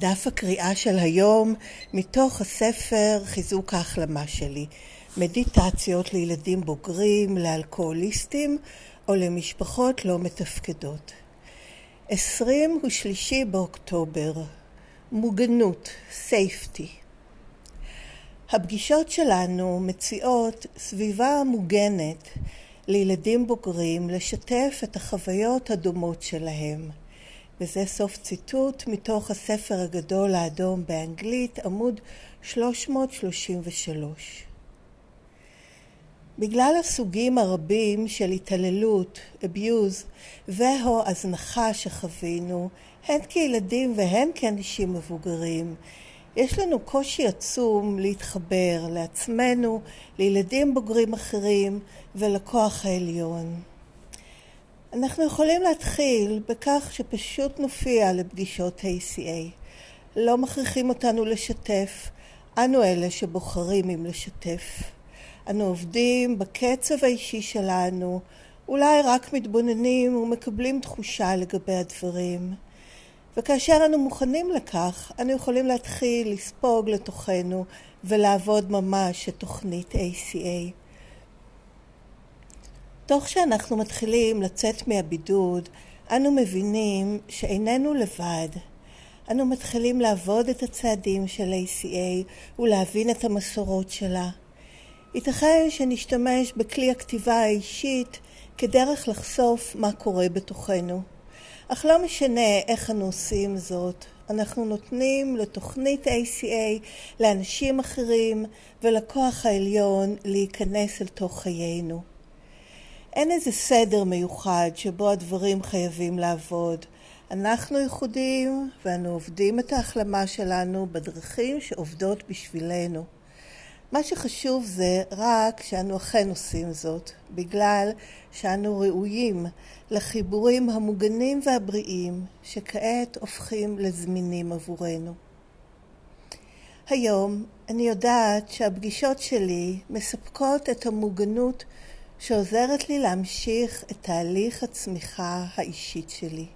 דף הקריאה של היום מתוך הספר חיזוק ההחלמה שלי, מדיטציות לילדים בוגרים, לאלכוהוליסטים או למשפחות לא מתפקדות. 23 באוקטובר, מוגנות, סייפטי. הפגישות שלנו מציעות סביבה מוגנת לילדים בוגרים לשתף את החוויות הדומות שלהם. וזה סוף ציטוט מתוך הספר הגדול האדום באנגלית, עמוד 333. בגלל הסוגים הרבים של התעללות, abuse ו/או הזנחה שחווינו, הן כילדים והן כאנשים מבוגרים, יש לנו קושי עצום להתחבר לעצמנו, לילדים בוגרים אחרים ולכוח העליון. אנחנו יכולים להתחיל בכך שפשוט נופיע לפגישות ACA. לא מכריחים אותנו לשתף, אנו אלה שבוחרים אם לשתף. אנו עובדים בקצב האישי שלנו, אולי רק מתבוננים ומקבלים תחושה לגבי הדברים. וכאשר אנו מוכנים לכך, אנו יכולים להתחיל לספוג לתוכנו ולעבוד ממש את תוכנית ACA. תוך שאנחנו מתחילים לצאת מהבידוד, אנו מבינים שאיננו לבד. אנו מתחילים לעבוד את הצעדים של ACA ולהבין את המסורות שלה. ייתכן שנשתמש בכלי הכתיבה האישית כדרך לחשוף מה קורה בתוכנו. אך לא משנה איך אנו עושים זאת, אנחנו נותנים לתוכנית ACA, לאנשים אחרים ולכוח העליון להיכנס אל תוך חיינו. אין איזה סדר מיוחד שבו הדברים חייבים לעבוד. אנחנו ייחודיים ואנו עובדים את ההחלמה שלנו בדרכים שעובדות בשבילנו. מה שחשוב זה רק שאנו אכן עושים זאת, בגלל שאנו ראויים לחיבורים המוגנים והבריאים שכעת הופכים לזמינים עבורנו. היום אני יודעת שהפגישות שלי מספקות את המוגנות שעוזרת לי להמשיך את תהליך הצמיחה האישית שלי.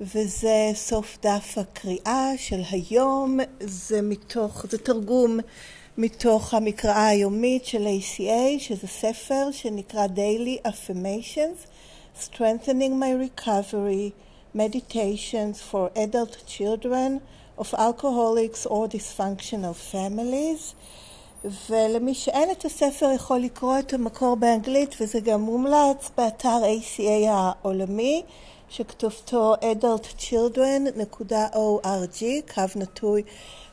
וזה סוף דף הקריאה של היום, זה מתוך, זה תרגום מתוך המקראה היומית של ACA, שזה ספר שנקרא Daily Affirmations, Strengthening My Recovery, Meditations for Adult Children of Alcoholics or Dysfunctional Families. ולמי שאין את הספר יכול לקרוא את המקור באנגלית וזה גם מומלץ באתר ACA העולמי שכתובתו adultchildren.org, קו נטוי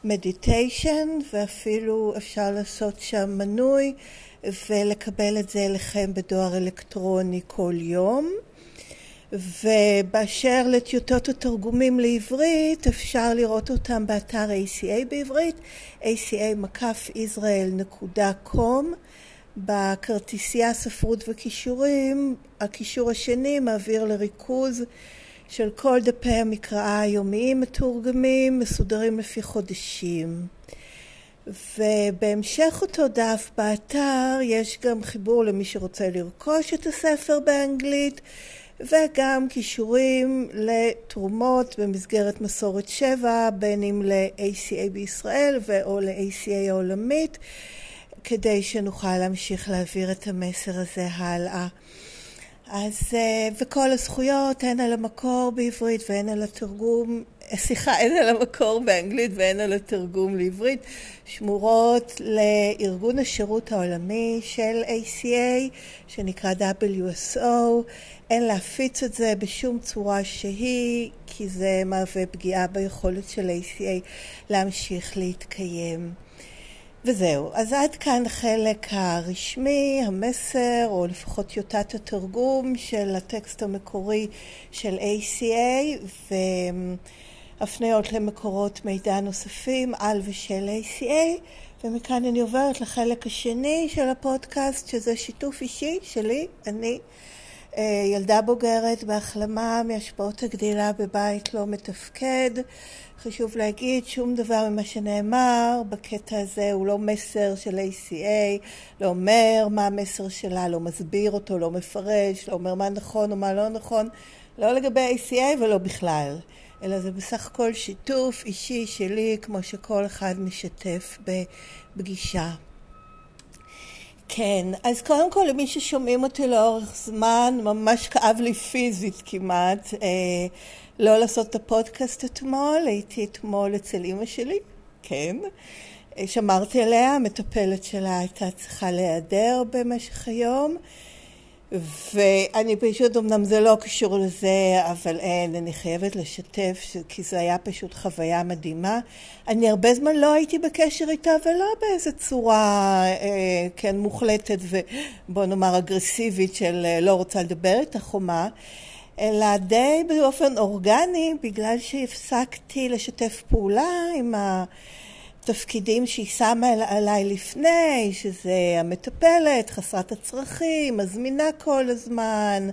מדיטיישן, ואפילו אפשר לעשות שם מנוי ולקבל את זה אליכם בדואר אלקטרוני כל יום. ובאשר לטיוטות התרגומים לעברית, אפשר לראות אותם באתר ACA בעברית, aca-israel.com. בכרטיסייה ספרות וכישורים, הכישור השני מעביר לריכוז של כל דפי המקראה היומיים מתורגמים, מסודרים לפי חודשים. ובהמשך אותו דף באתר יש גם חיבור למי שרוצה לרכוש את הספר באנגלית וגם כישורים לתרומות במסגרת מסורת שבע, בין אם ל-ACA בישראל או ל-ACA העולמית, כדי שנוכל להמשיך להעביר את המסר הזה הלאה. אז, אה, וכל הזכויות, הן על המקור בעברית והן על התרגום, סליחה, הן על המקור באנגלית והן על התרגום לעברית, שמורות לארגון השירות העולמי של ACA, שנקרא WSO. אין להפיץ את זה בשום צורה שהיא, כי זה מהווה פגיעה ביכולת של ACA להמשיך להתקיים. וזהו, אז עד כאן החלק הרשמי, המסר, או לפחות טיוטת התרגום של הטקסט המקורי של ACA, והפניות למקורות מידע נוספים על ושל ACA, ומכאן אני עוברת לחלק השני של הפודקאסט, שזה שיתוף אישי שלי, אני. אה, ילדה בוגרת בהחלמה מהשפעות הגדילה בבית לא מתפקד. חשוב להגיד, שום דבר ממה שנאמר בקטע הזה הוא לא מסר של ACA, לא אומר מה המסר שלה, לא מסביר אותו, לא מפרש, לא אומר מה נכון או מה לא נכון, לא לגבי ACA ולא בכלל. אלא זה בסך הכל שיתוף אישי שלי, כמו שכל אחד משתף בפגישה. כן, אז קודם כל למי ששומעים אותי לאורך זמן, ממש כאב לי פיזית כמעט אה, לא לעשות את הפודקאסט אתמול, הייתי אתמול אצל אימא שלי, כן. שמרתי עליה, המטפלת שלה הייתה צריכה להיעדר במשך היום ואני פשוט, אמנם זה לא קשור לזה, אבל אין, אני חייבת לשתף, כי זו היה פשוט חוויה מדהימה. אני הרבה זמן לא הייתי בקשר איתה, ולא באיזה צורה, אה, כן, מוחלטת ובוא נאמר אגרסיבית של אה, לא רוצה לדבר איתך או מה, אלא די באופן אורגני, בגלל שהפסקתי לשתף פעולה עם ה... תפקידים שהיא שמה עליי לפני, שזה המטפלת, חסרת הצרכים, מזמינה כל הזמן,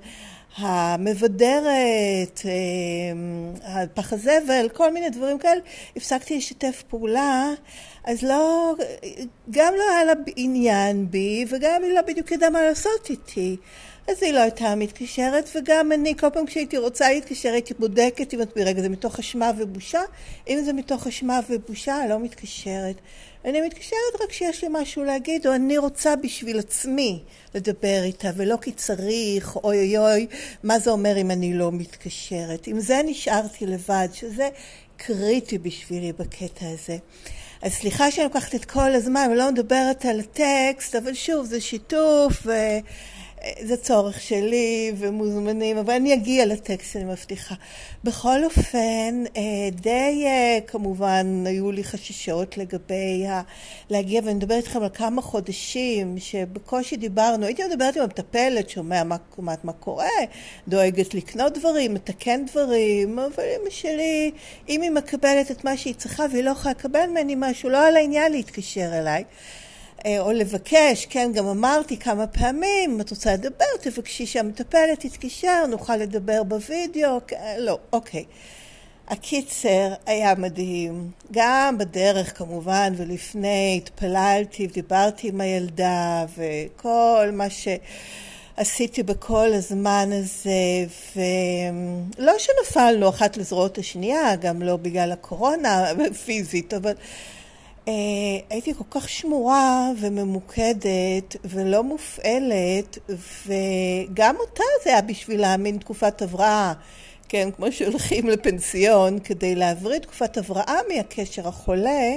המבדרת, אה, פח הזבל, כל מיני דברים כאלה, הפסקתי לשתף פעולה, אז לא, גם לא היה לה עניין בי, וגם היא לא בדיוק ידעה מה לעשות איתי. אז היא לא הייתה מתקשרת, וגם אני, כל פעם כשהייתי רוצה להתקשר, הייתי בודקת אם את ברגע זה מתוך אשמה ובושה. אם זה מתוך אשמה ובושה, לא מתקשרת. אני מתקשרת רק כשיש לי משהו להגיד, או אני רוצה בשביל עצמי לדבר איתה, ולא כי צריך, אוי אוי אוי, מה זה אומר אם אני לא מתקשרת. עם זה נשארתי לבד, שזה קריטי בשבילי בקטע הזה. אז סליחה שאני לוקחת את כל הזמן ולא מדברת על הטקסט, אבל שוב, זה שיתוף, ו... זה צורך שלי ומוזמנים, אבל אני אגיע לטקסט, אני מבטיחה. בכל אופן, אה, די אה, כמובן היו לי חששות לגבי ה... להגיע, ואני מדברת איתכם על כמה חודשים שבקושי דיברנו. הייתי מדברת עם המטפלת, שומע מה, מה, מה קורה, דואגת לקנות דברים, מתקן דברים, אבל אמא שלי, אם היא מקבלת את מה שהיא צריכה והיא לא יכולה לקבל ממני משהו, לא על העניין להתקשר אליי. אה, או לבקש, כן, גם אמרתי כמה פעמים, אם את רוצה לדבר, תבקשי שהמטפלת תתקשר, נוכל לדבר בווידאו, לא, אוקיי. הקיצר היה מדהים, גם בדרך כמובן ולפני התפללתי ודיברתי עם הילדה וכל מה שעשיתי בכל הזמן הזה ולא שנפלנו אחת לזרועות השנייה, גם לא בגלל הקורונה פיזית, אבל אה, הייתי כל כך שמורה וממוקדת ולא מופעלת, וגם אותה זה היה בשבילה מין תקופת הבראה, כן, כמו שהולכים לפנסיון, כדי להבריא תקופת הבראה מהקשר החולה.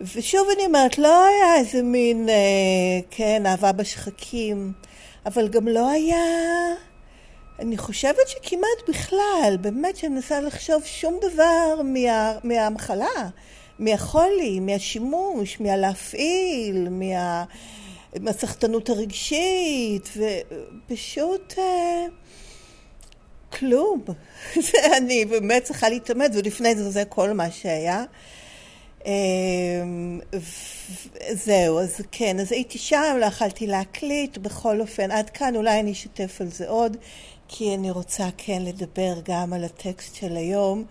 ושוב אני אומרת, לא היה איזה מין, אה, כן, אהבה בשחקים, אבל גם לא היה... אני חושבת שכמעט בכלל, באמת שאני מנסה לחשוב שום דבר מה, מהמחלה. מהחולי, מהשימוש, מהלהפעיל, מה... מהסחטנות הרגשית, ופשוט אה, כלום. אני באמת צריכה להתאמץ, ולפני זה זה כל מה שהיה. אה, זהו, אז כן, אז הייתי שם, לא יכלתי להקליט, בכל אופן, עד כאן אולי אני אשתף על זה עוד, כי אני רוצה כן לדבר גם על הטקסט של היום,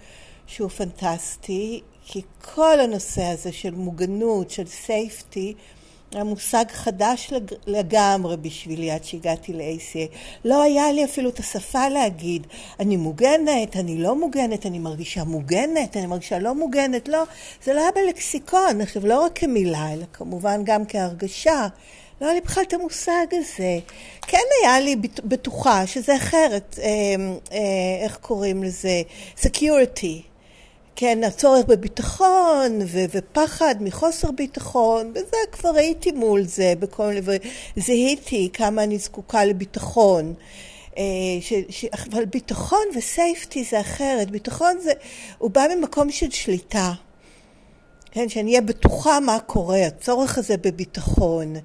שהוא פנטסטי. כי כל הנושא הזה של מוגנות, של סייפטי, היה מושג חדש לגמרי בשבילי עד שהגעתי ל-ACA. לא היה לי אפילו את השפה להגיד, אני מוגנת, אני לא מוגנת, אני מרגישה מוגנת, אני מרגישה לא מוגנת, לא, זה לא היה בלקסיקון, עכשיו לא רק כמילה, אלא כמובן גם כהרגשה. לא היה לי בכלל את המושג הזה. כן היה לי בטוחה שזה אחרת, אה, אה, איך קוראים לזה? Security. כן, הצורך בביטחון ו- ופחד מחוסר ביטחון, וזה כבר הייתי מול זה בכל מיני, וזיהיתי כמה אני זקוקה לביטחון. אה, ש, ש, אבל ביטחון וסייפטי זה אחרת, ביטחון זה, הוא בא ממקום של שליטה, כן, שאני אהיה בטוחה מה קורה, הצורך הזה בביטחון.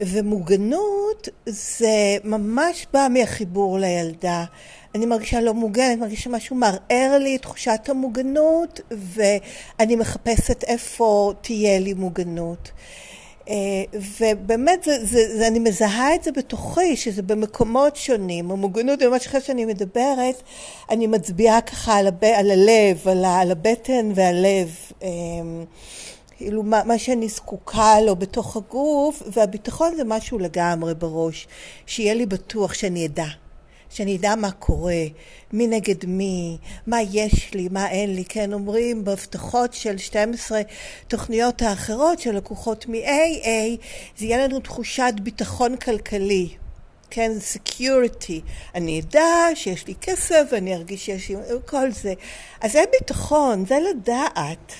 ומוגנות זה ממש בא מהחיבור לילדה. אני מרגישה לא מוגנת, מרגישה משהו מערער לי את תחושת המוגנות, ואני מחפשת איפה תהיה לי מוגנות. אה, ובאמת, זה, זה, זה, אני מזהה את זה בתוכי, שזה במקומות שונים. המוגנות, ממש אחרי שאני מדברת, אני מצביעה ככה על, הב, על הלב, על, ה, על הבטן והלב. אה, כאילו מה, מה שאני זקוקה לו בתוך הגוף, והביטחון זה משהו לגמרי בראש, שיהיה לי בטוח שאני אדע. שאני אדע מה קורה, מי נגד מי, מה יש לי, מה אין לי. כן, אומרים בהבטחות של 12 תוכניות האחרות שלקוחות מ-AA, זה יהיה לנו תחושת ביטחון כלכלי. כן, security. אני אדע שיש לי כסף ואני ארגיש שיש לי... כל זה. אז זה ביטחון, זה לדעת.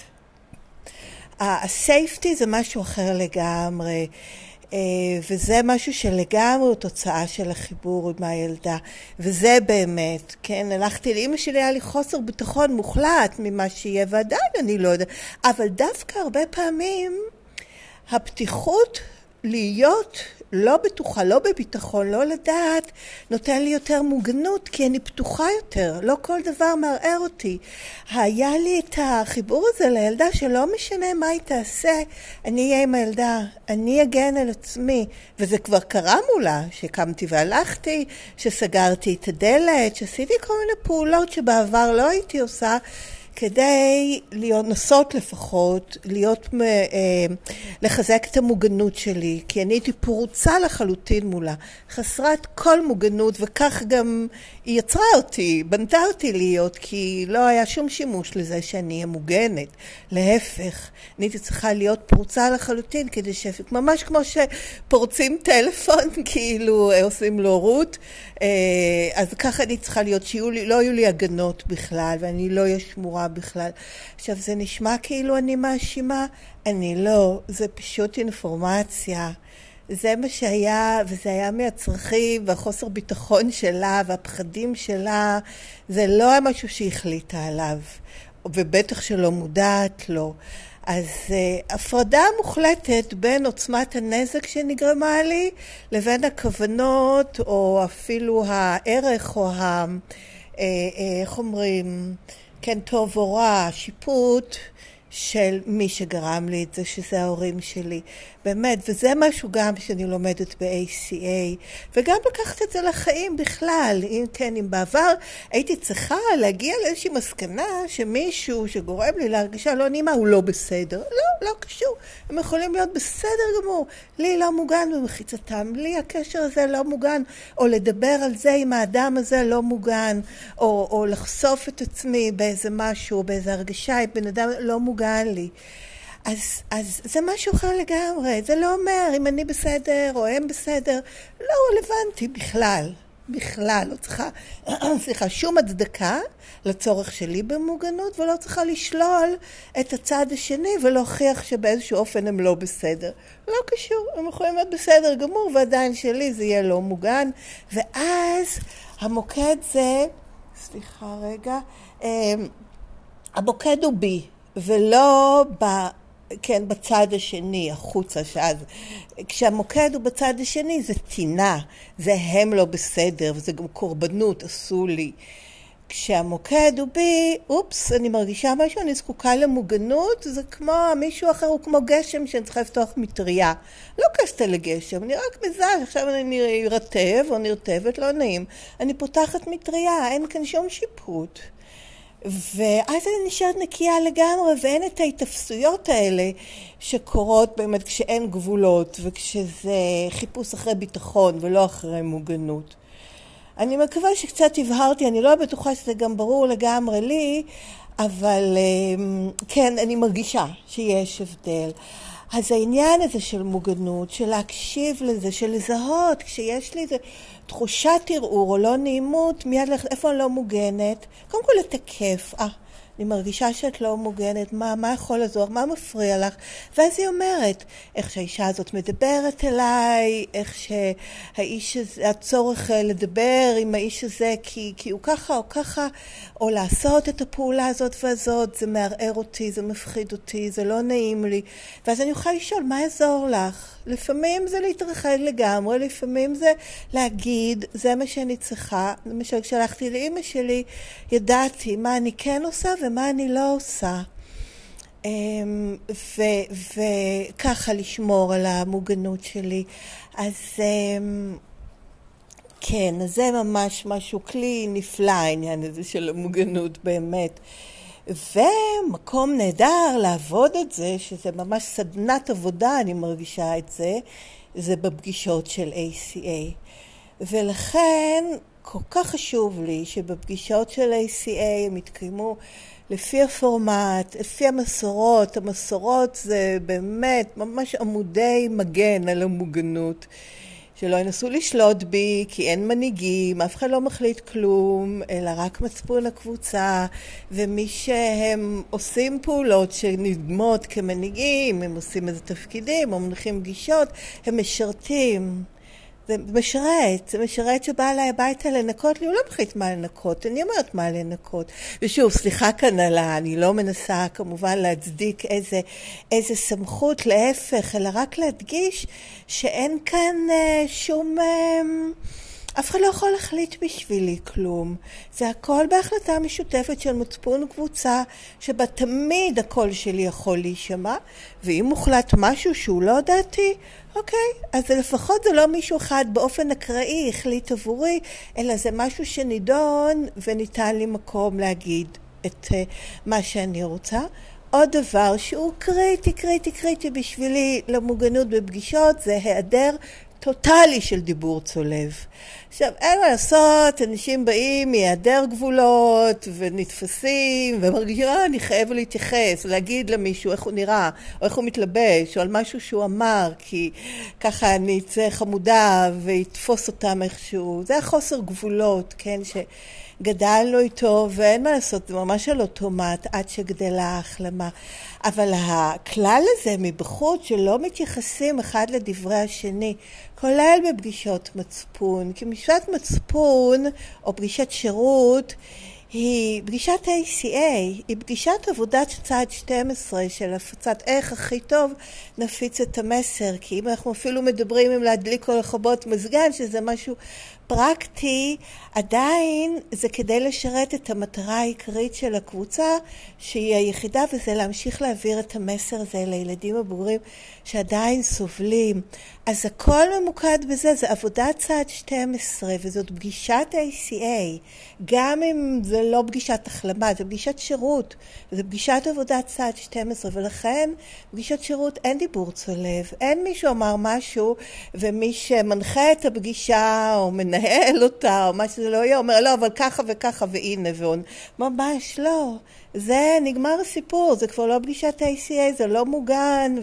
ה-safety זה משהו אחר לגמרי. אה, וזה משהו שלגמרי הוא תוצאה של החיבור עם הילדה. וזה באמת, כן, הלכתי לאימא שלי, היה לי חוסר ביטחון מוחלט ממה שיהיה, ועדיין אני לא יודעת. אבל דווקא הרבה פעמים הפתיחות להיות לא בטוחה, לא בביטחון, לא לדעת, נותן לי יותר מוגנות, כי אני פתוחה יותר, לא כל דבר מערער אותי. היה לי את החיבור הזה לילדה שלא משנה מה היא תעשה, אני אהיה עם הילדה, אני אגן על עצמי, וזה כבר קרה מולה, שקמתי והלכתי, שסגרתי את הדלת, שעשיתי כל מיני פעולות שבעבר לא הייתי עושה. כדי לנסות לפחות, להיות, אה, לחזק את המוגנות שלי, כי אני הייתי פרוצה לחלוטין מולה, חסרת כל מוגנות, וכך גם היא יצרה אותי, בנתה אותי להיות, כי לא היה שום שימוש לזה שאני אהיה מוגנת. להפך, אני הייתי צריכה להיות פרוצה לחלוטין, כדי ש... ממש כמו שפורצים טלפון, כאילו עושים לו רות, אה, אז ככה אני צריכה להיות, שלא לא היו לי הגנות בכלל, ואני לא אהיה שמורה בכלל. עכשיו, זה נשמע כאילו אני מאשימה, אני לא, זה פשוט אינפורמציה. זה מה שהיה, וזה היה מהצרכים והחוסר ביטחון שלה והפחדים שלה, זה לא היה משהו שהחליטה עליו, ובטח שלא מודעת לו. אז uh, הפרדה מוחלטת בין עוצמת הנזק שנגרמה לי לבין הכוונות או אפילו הערך או ה... Uh, uh, איך אומרים? כן, טוב או רע, שיפוט של מי שגרם לי את זה, שזה ההורים שלי. באמת, וזה משהו גם שאני לומדת ב-ACA, וגם לקחת את זה לחיים בכלל. אם כן, אם בעבר הייתי צריכה להגיע לאיזושהי מסקנה שמישהו שגורם לי להרגישה לא נעימה הוא לא בסדר. לא, לא קשור. הם יכולים להיות בסדר גמור. לי לא מוגן במחיצתם, לי הקשר הזה לא מוגן, או לדבר על זה עם האדם הזה לא מוגן, או, או לחשוף את עצמי באיזה משהו, באיזה הרגשה עם בן אדם לא מוגן לי. אז, אז זה משהו אחר לגמרי, זה לא אומר אם אני בסדר או הם בסדר, לא רלוונטי בכלל, בכלל, לא צריכה, סליחה, שום הצדקה לצורך שלי במוגנות ולא צריכה לשלול את הצד השני ולהוכיח שבאיזשהו אופן הם לא בסדר. לא קשור, הם יכולים להיות בסדר גמור ועדיין שלי זה יהיה לא מוגן. ואז המוקד זה, סליחה רגע, אמ, המוקד הוא בי ולא ב... כן, בצד השני, החוצה, שאז... כשהמוקד הוא בצד השני זה טינה, זה הם לא בסדר, וזה גם קורבנות, עשו לי. כשהמוקד הוא בי, אופס, אני מרגישה משהו, אני זקוקה למוגנות, זה כמו מישהו אחר, הוא כמו גשם שאני צריכה לפתוח מטריה. לא קסטה לגשם, אני רק מזל, עכשיו אני נרטב או נרטבת, לא נעים. אני פותחת מטריה, אין כאן שום שיפוט. ואז אני נשארת נקייה לגמרי, ואין את ההתאפסויות האלה שקורות באמת כשאין גבולות, וכשזה חיפוש אחרי ביטחון ולא אחרי מוגנות. אני מקווה שקצת הבהרתי, אני לא בטוחה שזה גם ברור לגמרי לי, אבל אמ, כן, אני מרגישה שיש הבדל. אז העניין הזה של מוגנות, של להקשיב לזה, של לזהות, כשיש לי איזה תחושת ערעור או לא נעימות, מיד ללכת, איפה אני לא מוגנת? קודם כל לתקף, אה, אני מרגישה שאת לא מוגנת, מה, מה יכול לעזור, מה מפריע לך? ואז היא אומרת, איך שהאישה הזאת מדברת אליי, איך שהאיש הזה, הצורך אה, לדבר עם האיש הזה כי, כי הוא ככה או ככה, או לעשות את הפעולה הזאת והזאת, זה מערער אותי, זה מפחיד אותי, זה לא נעים לי. ואז אני אוכל לשאול, מה יעזור לך? לפעמים זה להתרחד לגמרי, לפעמים זה להגיד, זה מה שאני צריכה. למשל, כשהלכתי לאימא שלי, ידעתי מה אני כן עושה ומה אני לא עושה. אמ, וככה לשמור על המוגנות שלי. אז אמ, כן, אז זה ממש משהו, כלי נפלא העניין הזה של המוגנות באמת. ומקום נהדר לעבוד את זה, שזה ממש סדנת עבודה, אני מרגישה את זה, זה בפגישות של ACA. ולכן כל כך חשוב לי שבפגישות של ACA הם יתקיימו לפי הפורמט, לפי המסורות. המסורות זה באמת ממש עמודי מגן על המוגנות. שלא ינסו לשלוט בי, כי אין מנהיגים, אף אחד לא מחליט כלום, אלא רק מצפון הקבוצה, ומי שהם עושים פעולות שנדמות כמנהיגים, הם עושים איזה תפקידים, או מנחים פגישות, הם משרתים. זה משרת, זה משרת שבא אליי הביתה לנקות לי, הוא לא מחליט מה לנקות, אני אומרת מה לנקות. ושוב, סליחה כאן על ה... אני לא מנסה כמובן להצדיק איזה, איזה סמכות, להפך, אלא רק להדגיש שאין כאן אה, שום... אה, אף אחד לא יכול להחליט בשבילי כלום. זה הכל בהחלטה משותפת של מצפון קבוצה, שבה תמיד הקול שלי יכול להישמע, ואם מוחלט משהו שהוא לא דעתי, אוקיי, אז לפחות זה לא מישהו אחד באופן אקראי החליט עבורי, אלא זה משהו שנידון וניתן לי מקום להגיד את uh, מה שאני רוצה. עוד דבר שהוא קריטי, קריטי, קריטי בשבילי למוגנות בפגישות זה היעדר טוטאלי של דיבור צולב. עכשיו, אין מה לעשות, אנשים באים מהיעדר גבולות ונתפסים ומרגישים, אה, אני חייב להתייחס, להגיד למישהו איך הוא נראה, או איך הוא מתלבש, או על משהו שהוא אמר, כי ככה אני אצא חמודה ויתפוס אותם איכשהו. זה החוסר גבולות, כן, שגדלנו איתו, ואין מה לעשות, זה ממש על אוטומט עד שגדלה ההחלמה. אבל הכלל הזה מבחוץ, שלא מתייחסים אחד לדברי השני, כולל בפגישות מצפון, כי פגישת מצפון או פגישת שירות היא פגישת ACA, היא פגישת עבודת צעד 12 של הפצת איך הכי טוב נפיץ את המסר, כי אם אנחנו אפילו מדברים אם להדליק או לכבות מזגן, שזה משהו פרקטי, עדיין זה כדי לשרת את המטרה העיקרית של הקבוצה, שהיא היחידה, וזה להמשיך להעביר את המסר הזה לילדים הבוגרים שעדיין סובלים. אז הכל ממוקד בזה, זה עבודת צעד 12, וזאת פגישת ACA, גם אם זה לא פגישת החלמה, זה פגישת שירות, זה פגישת עבודת צעד 12, ולכן פגישת שירות אין דיבור צולב, אין מישהו אמר משהו, ומי שמנחה את הפגישה, או מנהל אותה, או מה שזה לא יהיה, אומר, לא, אבל ככה וככה, והנה, ועוד. ממש לא. זה נגמר הסיפור, זה כבר לא פגישת ACA, זה לא מוגן,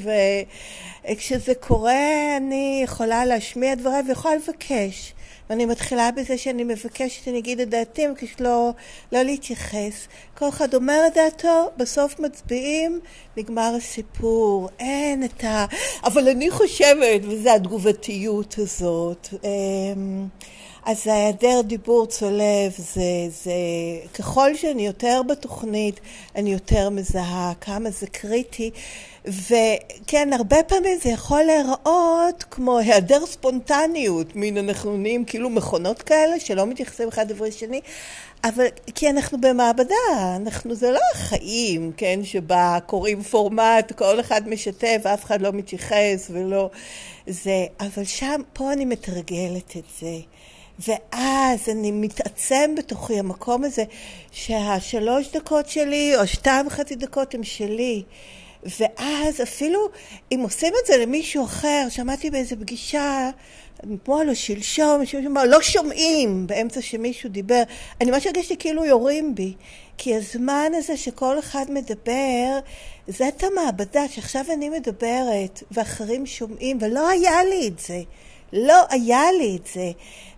וכשזה קורה אני יכולה להשמיע דבריי ויכולה לבקש. ואני מתחילה בזה שאני מבקשת שאני אגיד את דעתי, מבקשת לא, לא להתייחס. כל אחד אומר את דעתו, בסוף מצביעים, נגמר הסיפור. אין את ה... אבל אני חושבת, וזו התגובתיות הזאת. אמ, אז היעדר דיבור צולב זה, זה ככל שאני יותר בתוכנית אני יותר מזהה כמה זה קריטי וכן הרבה פעמים זה יכול להיראות כמו היעדר ספונטניות מין אנחנו נהיים כאילו מכונות כאלה שלא מתייחסים אחד לדברי שני אבל כי אנחנו במעבדה, אנחנו, זה לא החיים, כן, שבה קוראים פורמט, כל אחד משתף, אף אחד לא מתייחס ולא זה, אבל שם, פה אני מתרגלת את זה. ואז אני מתעצם בתוכי המקום הזה שהשלוש דקות שלי או שתיים וחצי דקות הם שלי. ואז אפילו אם עושים את זה למישהו אחר, שמעתי באיזה פגישה, אתמול או שלשום, שאמר, לא שומעים באמצע שמישהו דיבר. אני ממש הרגשתי כאילו יורים בי. כי הזמן הזה שכל אחד מדבר, זה את המעבדה שעכשיו אני מדברת ואחרים שומעים, ולא היה לי את זה. לא היה לי את זה.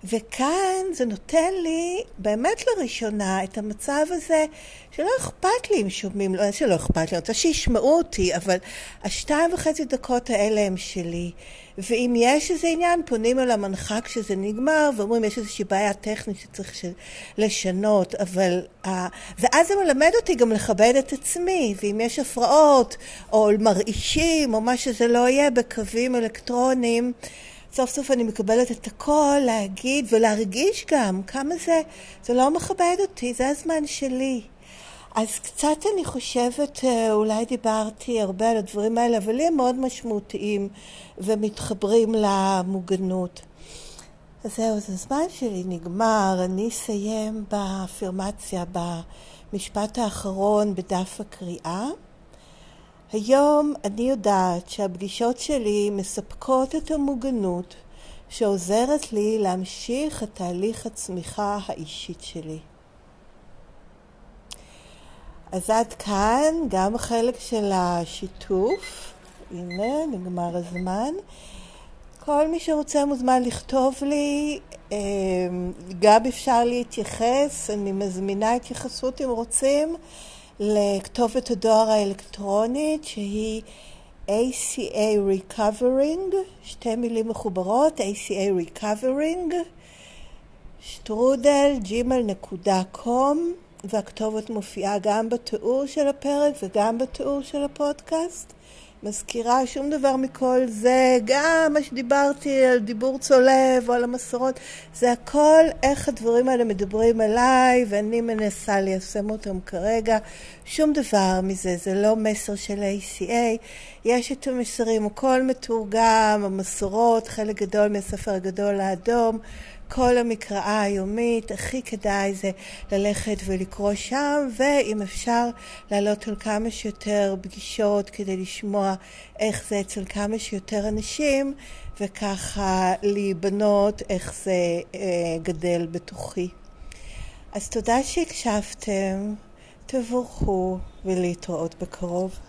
וכאן זה נותן לי באמת לראשונה את המצב הזה שלא אכפת לי אם שומעים, לא שלא אכפת לי, אני רוצה שישמעו אותי, אבל השתיים וחצי דקות האלה הם שלי. ואם יש איזה עניין, פונים אל המנחה כשזה נגמר, ואומרים, יש איזושהי בעיה טכנית שצריך לשנות, אבל... ואז זה מלמד אותי גם לכבד את עצמי, ואם יש הפרעות, או מרעישים, או מה שזה לא יהיה, בקווים אלקטרוניים, סוף סוף אני מקבלת את הכל, להגיד ולהרגיש גם כמה זה, זה לא מכבד אותי, זה הזמן שלי. אז קצת אני חושבת, אה, אולי דיברתי הרבה על הדברים האלה, אבל הם מאוד משמעותיים ומתחברים למוגנות. אז זהו, אז הזמן שלי נגמר, אני אסיים באפירמציה, במשפט האחרון בדף הקריאה. היום אני יודעת שהפגישות שלי מספקות את המוגנות שעוזרת לי להמשיך את תהליך הצמיחה האישית שלי. אז עד כאן גם החלק של השיתוף. הנה, נגמר הזמן. כל מי שרוצה מוזמן לכתוב לי, אמ, גם אפשר להתייחס, אני מזמינה התייחסות אם רוצים, לכתובת הדואר האלקטרונית שהיא ACA Recovering, שתי מילים מחוברות, ACA Recovering, שטרודל, ג'ימל.קום, והכתובת מופיעה גם בתיאור של הפרק וגם בתיאור של הפודקאסט. מזכירה שום דבר מכל זה, גם מה שדיברתי על דיבור צולב או על המסורות, זה הכל איך הדברים האלה מדברים עליי ואני מנסה ליישם אותם כרגע. שום דבר מזה, זה לא מסר של ACA. יש את המסרים, הכל מתורגם, המסורות, חלק גדול מהספר הגדול האדום. כל המקראה היומית, הכי כדאי זה ללכת ולקרוא שם, ואם אפשר לעלות על כמה שיותר פגישות כדי לשמוע איך זה אצל כמה שיותר אנשים, וככה להיבנות איך זה אה, גדל בתוכי. אז תודה שהקשבתם, תבורכו ולהתראות בקרוב.